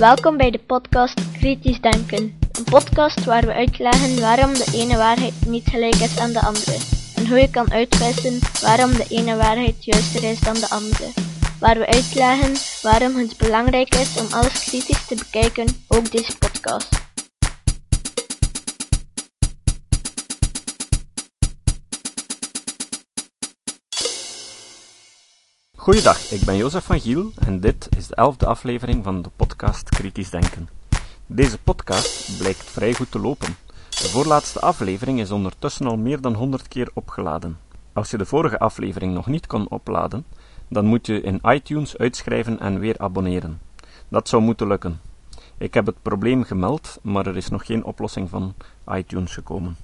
Welkom bij de podcast Kritisch Denken. Een podcast waar we uitleggen waarom de ene waarheid niet gelijk is aan de andere. En hoe je kan uitwissen waarom de ene waarheid juister is dan de andere. Waar we uitleggen waarom het belangrijk is om alles kritisch te bekijken, ook deze podcast. Goeiedag, ik ben Jozef van Giel en dit is de elfde aflevering van de podcast Kritisch Denken. Deze podcast blijkt vrij goed te lopen. De voorlaatste aflevering is ondertussen al meer dan 100 keer opgeladen. Als je de vorige aflevering nog niet kon opladen, dan moet je in iTunes uitschrijven en weer abonneren. Dat zou moeten lukken. Ik heb het probleem gemeld, maar er is nog geen oplossing van iTunes gekomen.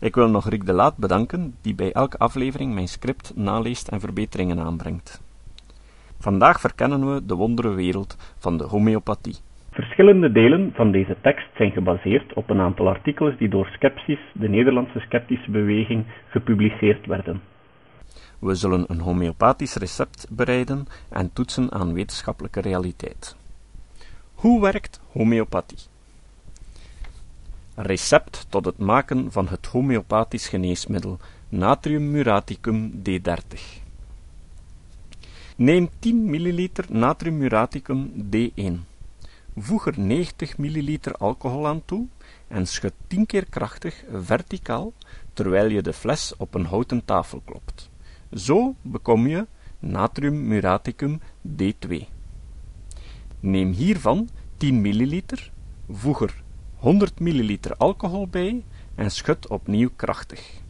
Ik wil nog Rick de Laat bedanken, die bij elke aflevering mijn script naleest en verbeteringen aanbrengt. Vandaag verkennen we de wonderenwereld van de homeopathie. Verschillende delen van deze tekst zijn gebaseerd op een aantal artikelen die door Skepsis, de Nederlandse sceptische beweging, gepubliceerd werden. We zullen een homeopathisch recept bereiden en toetsen aan wetenschappelijke realiteit. Hoe werkt homeopathie? Recept tot het maken van het homeopathisch geneesmiddel Natrium muraticum D30. Neem 10 ml natrium muraticum D1. Voeg er 90 ml alcohol aan toe en schud 10 keer krachtig verticaal terwijl je de fles op een houten tafel klopt. Zo bekom je natrium muraticum D2. Neem hiervan 10 ml, voeg er 100 ml alcohol bij en schud opnieuw krachtig.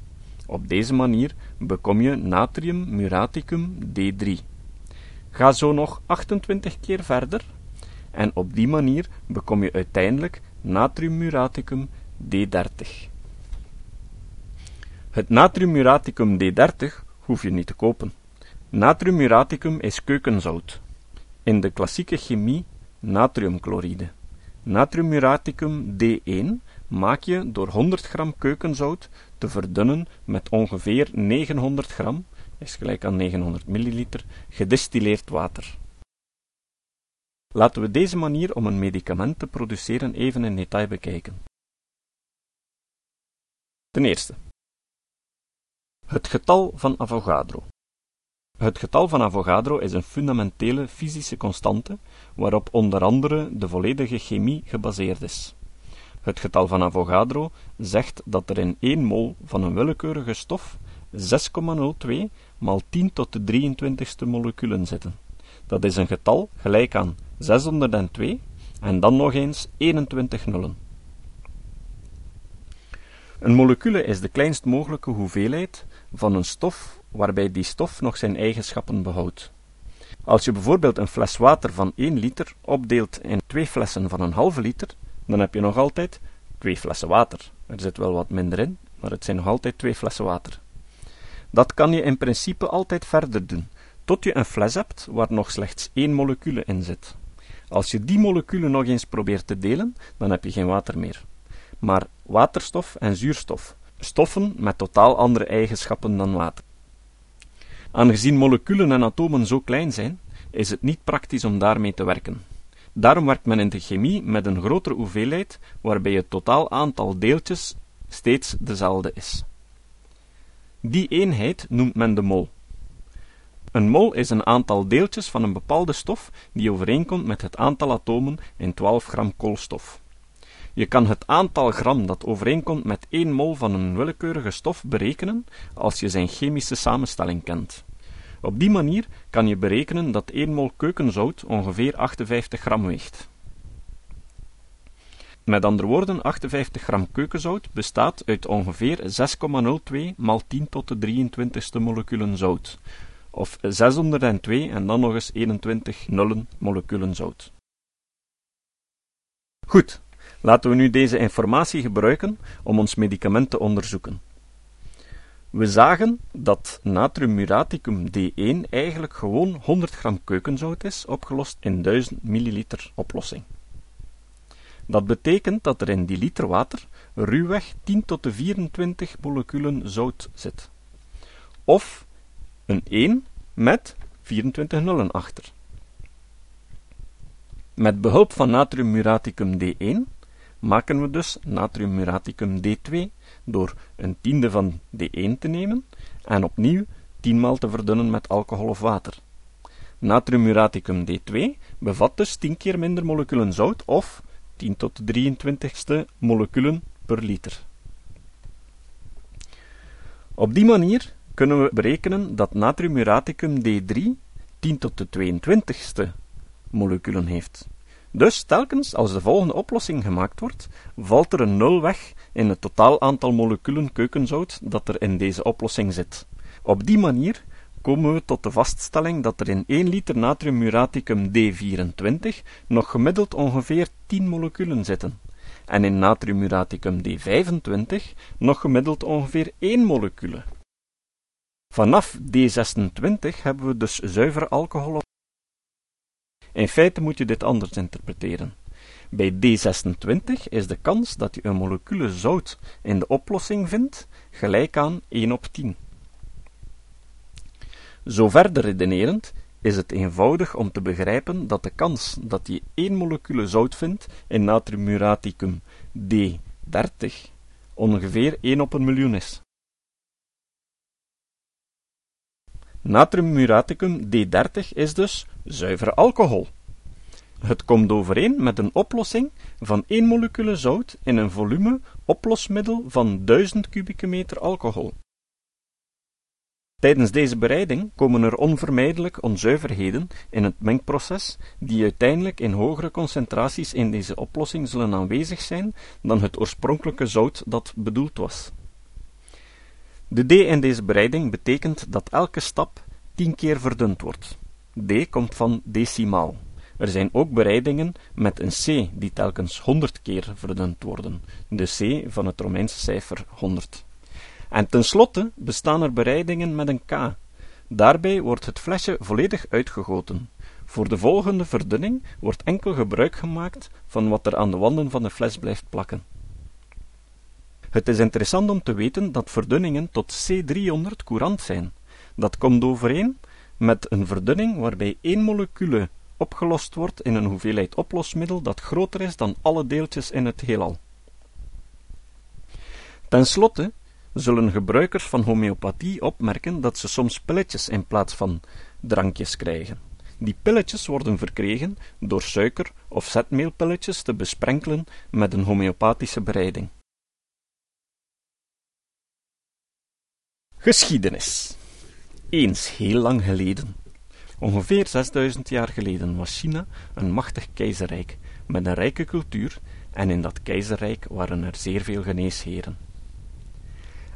Op deze manier bekom je natrium muraticum D3. Ga zo nog 28 keer verder en op die manier bekom je uiteindelijk natrium muraticum D30. Het natrium muraticum D30 hoef je niet te kopen. Natrium muraticum is keukenzout. In de klassieke chemie natriumchloride. Natriumuraticum D1 maak je door 100 gram keukenzout te verdunnen met ongeveer 900 gram, is gelijk aan 900 milliliter, gedistilleerd water. Laten we deze manier om een medicament te produceren even in detail bekijken. Ten eerste. Het getal van Avogadro. Het getal van Avogadro is een fundamentele fysische constante waarop onder andere de volledige chemie gebaseerd is. Het getal van Avogadro zegt dat er in 1 mol van een willekeurige stof 6,02 maal 10 tot de 23ste moleculen zitten. Dat is een getal gelijk aan 602 en dan nog eens 21 nullen. Een molecule is de kleinst mogelijke hoeveelheid van een stof waarbij die stof nog zijn eigenschappen behoudt. Als je bijvoorbeeld een fles water van 1 liter opdeelt in twee flessen van een halve liter, dan heb je nog altijd twee flessen water. Er zit wel wat minder in, maar het zijn nog altijd twee flessen water. Dat kan je in principe altijd verder doen, tot je een fles hebt waar nog slechts één molecule in zit. Als je die molecule nog eens probeert te delen, dan heb je geen water meer. Maar waterstof en zuurstof, stoffen met totaal andere eigenschappen dan water. Aangezien moleculen en atomen zo klein zijn, is het niet praktisch om daarmee te werken. Daarom werkt men in de chemie met een grotere hoeveelheid, waarbij het totaal aantal deeltjes steeds dezelfde is. Die eenheid noemt men de mol. Een mol is een aantal deeltjes van een bepaalde stof die overeenkomt met het aantal atomen in 12 gram koolstof. Je kan het aantal gram dat overeenkomt met 1 mol van een willekeurige stof berekenen als je zijn chemische samenstelling kent. Op die manier kan je berekenen dat 1 mol keukenzout ongeveer 58 gram weegt. Met andere woorden, 58 gram keukenzout bestaat uit ongeveer 6,02 maal 10 tot de 23ste moleculen zout, of 602 en dan nog eens 21 nullen moleculen zout. Goed, Laten we nu deze informatie gebruiken om ons medicament te onderzoeken. We zagen dat natrium muraticum D1 eigenlijk gewoon 100 gram keukenzout is, opgelost in 1000 milliliter oplossing. Dat betekent dat er in die liter water ruwweg 10 tot de 24 moleculen zout zit. Of een 1 met 24 nullen achter. Met behulp van natriummuraticum D1 maken we dus natriummuraticum D2 door een tiende van D1 te nemen en opnieuw tienmaal te verdunnen met alcohol of water. Natriummuraticum D2 bevat dus 10 keer minder moleculen zout of 10 tot de 23ste moleculen per liter. Op die manier kunnen we berekenen dat natriummuraticum D3 10 tot de 22ste moleculen heeft. Dus telkens als de volgende oplossing gemaakt wordt, valt er een nul weg in het totaal aantal moleculen keukenzout dat er in deze oplossing zit. Op die manier komen we tot de vaststelling dat er in 1 liter natriummuraticum D24 nog gemiddeld ongeveer 10 moleculen zitten, en in natriummuraticum D25 nog gemiddeld ongeveer 1 molecule. Vanaf D26 hebben we dus zuiver alcohol. In feite moet je dit anders interpreteren. Bij D26 is de kans dat je een molecule zout in de oplossing vindt gelijk aan 1 op 10. Zo verder redenerend is het eenvoudig om te begrijpen dat de kans dat je één molecule zout vindt in natriummuraticum D30 ongeveer 1 op een miljoen is. Natriummuraticum D30 is dus zuivere alcohol. Het komt overeen met een oplossing van 1 molecule zout in een volume oplosmiddel van 1000 kubieke meter alcohol. Tijdens deze bereiding komen er onvermijdelijk onzuiverheden in het mengproces, die uiteindelijk in hogere concentraties in deze oplossing zullen aanwezig zijn dan het oorspronkelijke zout dat bedoeld was. De D in deze bereiding betekent dat elke stap 10 keer verdund wordt. D komt van decimaal. Er zijn ook bereidingen met een C die telkens 100 keer verdund worden, de C van het Romeinse cijfer 100. En tenslotte bestaan er bereidingen met een K. Daarbij wordt het flesje volledig uitgegoten. Voor de volgende verdunning wordt enkel gebruik gemaakt van wat er aan de wanden van de fles blijft plakken. Het is interessant om te weten dat verdunningen tot C300 courant zijn. Dat komt overeen met een verdunning waarbij één molecule opgelost wordt in een hoeveelheid oplosmiddel dat groter is dan alle deeltjes in het heelal. Ten slotte zullen gebruikers van homeopathie opmerken dat ze soms pilletjes in plaats van drankjes krijgen. Die pilletjes worden verkregen door suiker- of zetmeelpilletjes te besprenkelen met een homeopathische bereiding. Geschiedenis Eens heel lang geleden, ongeveer 6000 jaar geleden, was China een machtig keizerrijk met een rijke cultuur en in dat keizerrijk waren er zeer veel geneesheren.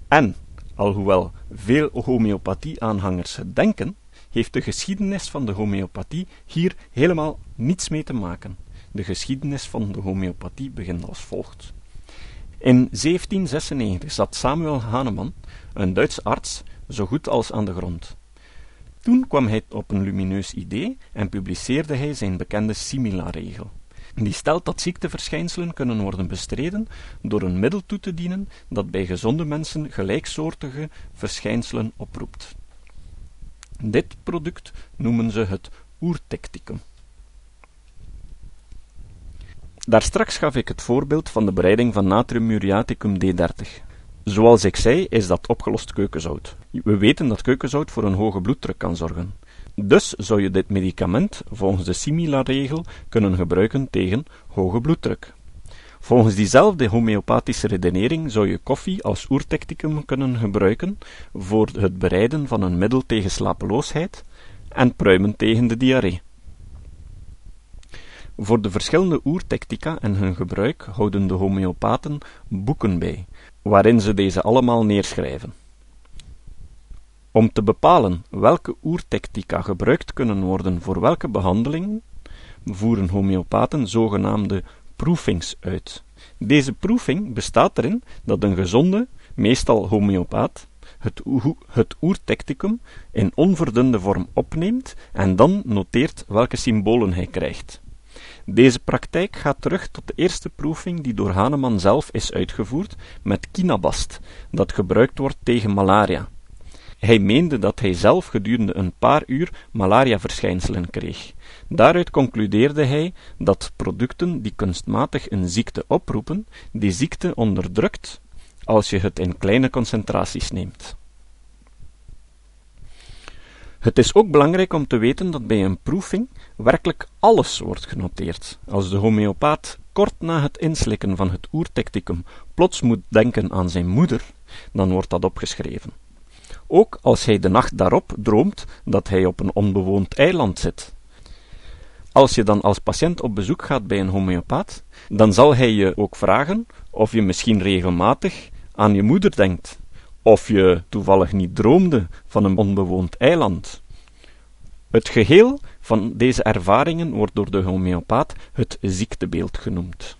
En, alhoewel veel homeopathie-aanhangers denken, heeft de geschiedenis van de homeopathie hier helemaal niets mee te maken. De geschiedenis van de homeopathie begint als volgt. In 1796 zat Samuel Hahnemann, een Duitse arts, zo goed als aan de grond. Toen kwam hij op een lumineus idee en publiceerde hij zijn bekende Simila-regel. Die stelt dat ziekteverschijnselen kunnen worden bestreden door een middel toe te dienen dat bij gezonde mensen gelijksoortige verschijnselen oproept. Dit product noemen ze het oertecticum. Daarstraks gaf ik het voorbeeld van de bereiding van natrium muriaticum D30. Zoals ik zei, is dat opgelost keukenzout. We weten dat keukenzout voor een hoge bloeddruk kan zorgen. Dus zou je dit medicament volgens de Simila-regel kunnen gebruiken tegen hoge bloeddruk. Volgens diezelfde homeopathische redenering zou je koffie als oertecticum kunnen gebruiken voor het bereiden van een middel tegen slapeloosheid en pruimen tegen de diarree. Voor de verschillende oertectica en hun gebruik houden de homeopaten boeken bij, waarin ze deze allemaal neerschrijven. Om te bepalen welke oertectica gebruikt kunnen worden voor welke behandelingen, voeren homeopaten zogenaamde proefings uit. Deze proefing bestaat erin dat een gezonde, meestal homeopaat, het, het oertecticum in onverdunde vorm opneemt en dan noteert welke symbolen hij krijgt. Deze praktijk gaat terug tot de eerste proefing die door Hahnemann zelf is uitgevoerd met kinabast, dat gebruikt wordt tegen malaria. Hij meende dat hij zelf gedurende een paar uur malariaverschijnselen kreeg. Daaruit concludeerde hij dat producten die kunstmatig een ziekte oproepen, die ziekte onderdrukt als je het in kleine concentraties neemt. Het is ook belangrijk om te weten dat bij een proefing werkelijk alles wordt genoteerd. Als de homeopaat kort na het inslikken van het oertecticum plots moet denken aan zijn moeder, dan wordt dat opgeschreven. Ook als hij de nacht daarop droomt dat hij op een onbewoond eiland zit. Als je dan als patiënt op bezoek gaat bij een homeopaat, dan zal hij je ook vragen of je misschien regelmatig aan je moeder denkt, of je toevallig niet droomde van een onbewoond eiland. Het geheel van deze ervaringen wordt door de homeopaat het ziektebeeld genoemd.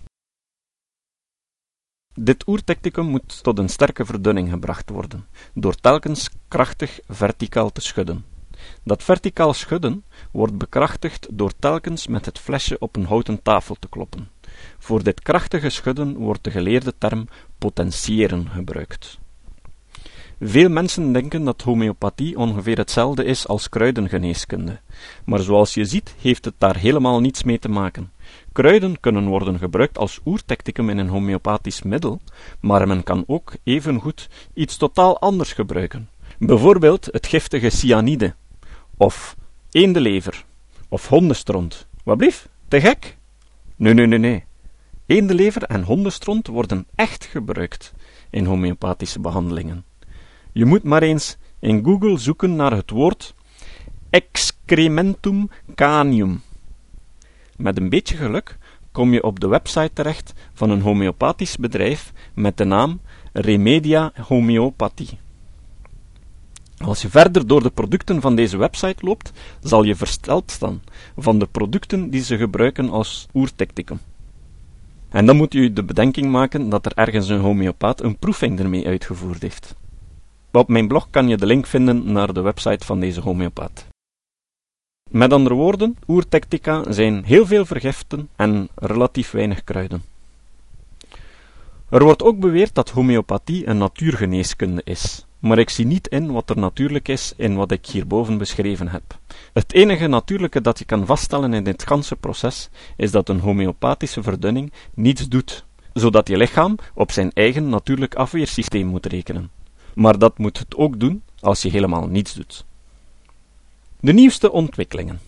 Dit oertecticum moet tot een sterke verdunning gebracht worden, door telkens krachtig verticaal te schudden. Dat verticaal schudden wordt bekrachtigd door telkens met het flesje op een houten tafel te kloppen. Voor dit krachtige schudden wordt de geleerde term potentiëren gebruikt. Veel mensen denken dat homeopathie ongeveer hetzelfde is als kruidengeneeskunde, maar zoals je ziet heeft het daar helemaal niets mee te maken. Kruiden kunnen worden gebruikt als oertecticum in een homeopathisch middel, maar men kan ook evengoed iets totaal anders gebruiken. Bijvoorbeeld het giftige cyanide, of eendelever, of hondenstront. Wat blief? Te gek? Nee, nee, nee, nee. Eendelever en hondenstront worden echt gebruikt in homeopathische behandelingen. Je moet maar eens in Google zoeken naar het woord excrementum canium. Met een beetje geluk kom je op de website terecht van een homeopathisch bedrijf met de naam Remedia Homeopathie. Als je verder door de producten van deze website loopt, zal je versteld staan van de producten die ze gebruiken als oertecticum. En dan moet je de bedenking maken dat er ergens een homeopaat een proefing ermee uitgevoerd heeft. Op mijn blog kan je de link vinden naar de website van deze homeopaat. Met andere woorden, oertectica zijn heel veel vergiften en relatief weinig kruiden. Er wordt ook beweerd dat homeopathie een natuurgeneeskunde is, maar ik zie niet in wat er natuurlijk is in wat ik hierboven beschreven heb. Het enige natuurlijke dat je kan vaststellen in dit ganse proces is dat een homeopathische verdunning niets doet, zodat je lichaam op zijn eigen natuurlijk afweersysteem moet rekenen. Maar dat moet het ook doen als je helemaal niets doet. De nieuwste ontwikkelingen.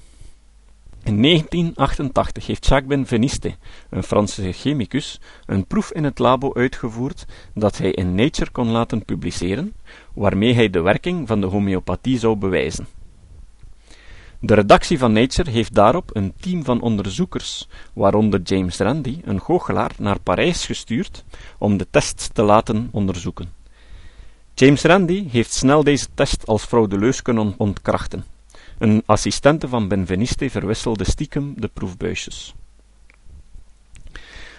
In 1988 heeft Jacques Benveniste, een Franse chemicus, een proef in het labo uitgevoerd dat hij in Nature kon laten publiceren, waarmee hij de werking van de homeopathie zou bewijzen. De redactie van Nature heeft daarop een team van onderzoekers, waaronder James Randi, een goochelaar, naar Parijs gestuurd om de test te laten onderzoeken. James Randi heeft snel deze test als fraudeleus kunnen ontkrachten. Een assistente van Benveniste verwisselde stiekem de proefbuisjes.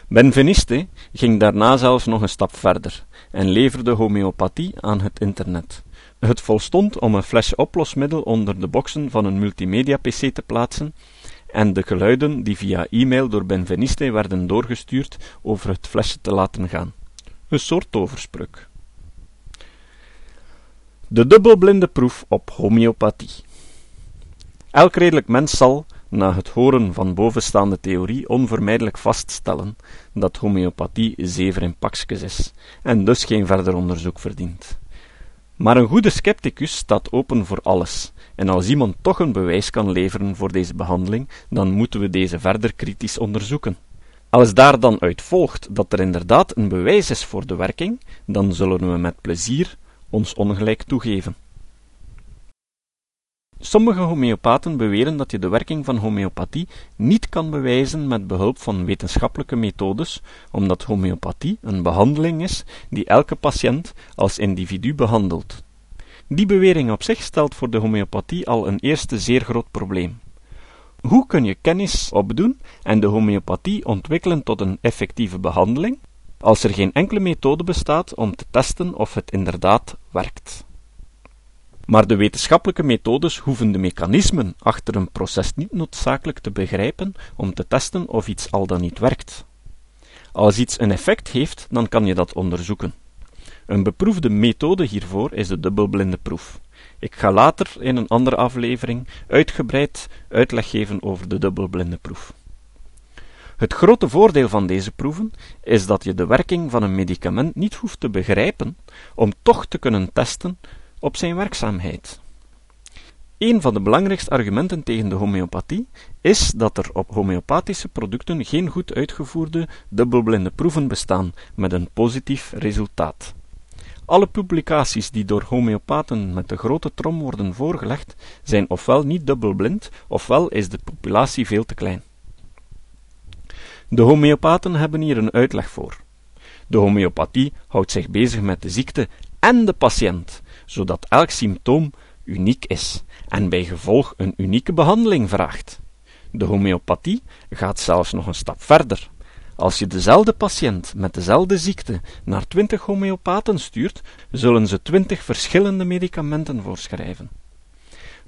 Benveniste ging daarna zelfs nog een stap verder en leverde homeopathie aan het internet. Het volstond om een flesje oplosmiddel onder de boxen van een multimedia-pc te plaatsen en de geluiden die via e-mail door Benveniste werden doorgestuurd over het flesje te laten gaan. Een soort toverspreuk. De dubbelblinde proef op homeopathie. Elk redelijk mens zal, na het horen van bovenstaande theorie, onvermijdelijk vaststellen dat homeopathie zever in pakjes is, en dus geen verder onderzoek verdient. Maar een goede scepticus staat open voor alles, en als iemand toch een bewijs kan leveren voor deze behandeling, dan moeten we deze verder kritisch onderzoeken. Als daar dan uit volgt dat er inderdaad een bewijs is voor de werking, dan zullen we met plezier ons ongelijk toegeven. Sommige homeopaten beweren dat je de werking van homeopathie niet kan bewijzen met behulp van wetenschappelijke methodes, omdat homeopathie een behandeling is die elke patiënt als individu behandelt. Die bewering op zich stelt voor de homeopathie al een eerste zeer groot probleem. Hoe kun je kennis opdoen en de homeopathie ontwikkelen tot een effectieve behandeling, als er geen enkele methode bestaat om te testen of het inderdaad werkt? Maar de wetenschappelijke methodes hoeven de mechanismen achter een proces niet noodzakelijk te begrijpen om te testen of iets al dan niet werkt. Als iets een effect heeft, dan kan je dat onderzoeken. Een beproefde methode hiervoor is de dubbelblinde proef. Ik ga later in een andere aflevering uitgebreid uitleg geven over de dubbelblinde proef. Het grote voordeel van deze proeven is dat je de werking van een medicament niet hoeft te begrijpen om toch te kunnen testen op zijn werkzaamheid. Een van de belangrijkste argumenten tegen de homeopathie is dat er op homeopathische producten geen goed uitgevoerde dubbelblinde proeven bestaan met een positief resultaat. Alle publicaties die door homeopaten met de grote trom worden voorgelegd, zijn ofwel niet dubbelblind, ofwel is de populatie veel te klein. De homeopaten hebben hier een uitleg voor. De homeopathie houdt zich bezig met de ziekte en de patiënt, zodat elk symptoom uniek is en bij gevolg een unieke behandeling vraagt. De homeopathie gaat zelfs nog een stap verder. Als je dezelfde patiënt met dezelfde ziekte naar twintig homeopaten stuurt, zullen ze twintig verschillende medicamenten voorschrijven.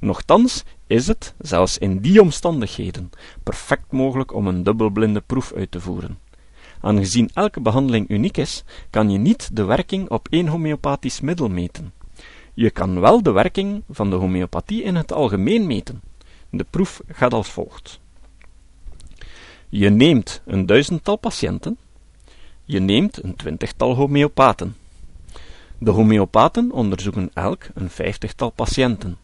Nochtans is het, zelfs in die omstandigheden, perfect mogelijk om een dubbelblinde proef uit te voeren. Aangezien elke behandeling uniek is, kan je niet de werking op één homeopathisch middel meten. Je kan wel de werking van de homeopathie in het algemeen meten. De proef gaat als volgt. Je neemt een duizendtal patiënten, je neemt een twintigtal homeopaten. De homeopaten onderzoeken elk een vijftigtal patiënten.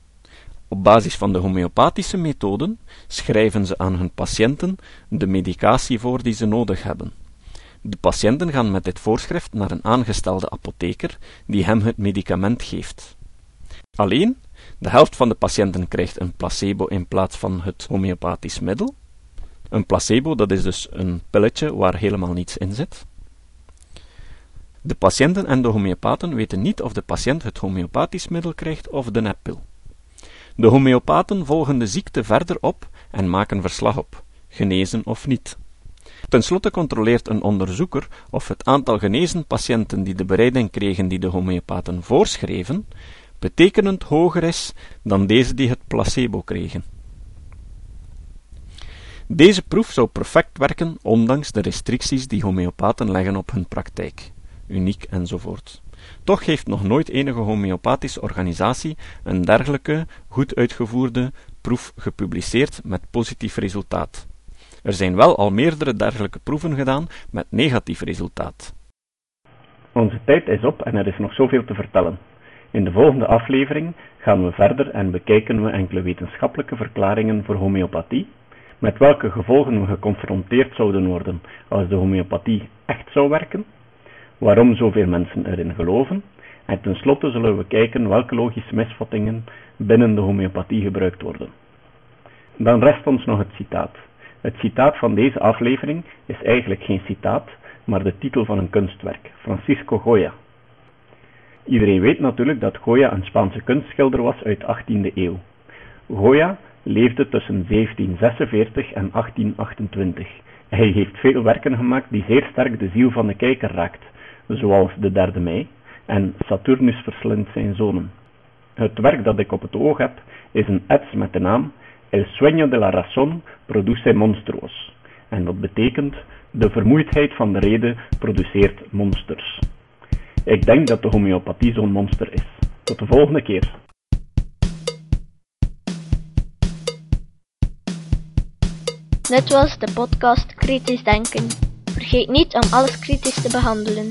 Op basis van de homeopathische methoden schrijven ze aan hun patiënten de medicatie voor die ze nodig hebben. De patiënten gaan met dit voorschrift naar een aangestelde apotheker die hem het medicament geeft. Alleen, de helft van de patiënten krijgt een placebo in plaats van het homeopathisch middel. Een placebo, dat is dus een pilletje waar helemaal niets in zit. De patiënten en de homeopaten weten niet of de patiënt het homeopathisch middel krijgt of de neppil. De homeopaten volgen de ziekte verder op en maken verslag op, genezen of niet. Ten slotte controleert een onderzoeker of het aantal genezen patiënten die de bereiding kregen die de homeopaten voorschreven, betekenend hoger is dan deze die het placebo kregen. Deze proef zou perfect werken, ondanks de restricties die homeopaten leggen op hun praktijk, uniek enzovoort. Toch heeft nog nooit enige homeopathische organisatie een dergelijke, goed uitgevoerde proef gepubliceerd met positief resultaat. Er zijn wel al meerdere dergelijke proeven gedaan met negatief resultaat. Onze tijd is op en er is nog zoveel te vertellen. In de volgende aflevering gaan we verder en bekijken we enkele wetenschappelijke verklaringen voor homeopathie, met welke gevolgen we geconfronteerd zouden worden als de homeopathie echt zou werken, waarom zoveel mensen erin geloven, en tenslotte zullen we kijken welke logische misvattingen binnen de homeopathie gebruikt worden. Dan rest ons nog het citaat. Het citaat van deze aflevering is eigenlijk geen citaat, maar de titel van een kunstwerk, Francisco Goya. Iedereen weet natuurlijk dat Goya een Spaanse kunstschilder was uit de 18e eeuw. Goya leefde tussen 1746 en 1828. Hij heeft veel werken gemaakt die zeer sterk de ziel van de kijker raakt, zoals de derde mei en Saturnus verslindt zijn zonen. Het werk dat ik op het oog heb is een ets met de naam El sueño de la razón produce monstruos. En dat betekent de vermoeidheid van de reden produceert monsters. Ik denk dat de homeopathie zo'n monster is. Tot de volgende keer. Dit was de podcast Kritisch Denken. Vergeet niet om alles kritisch te behandelen,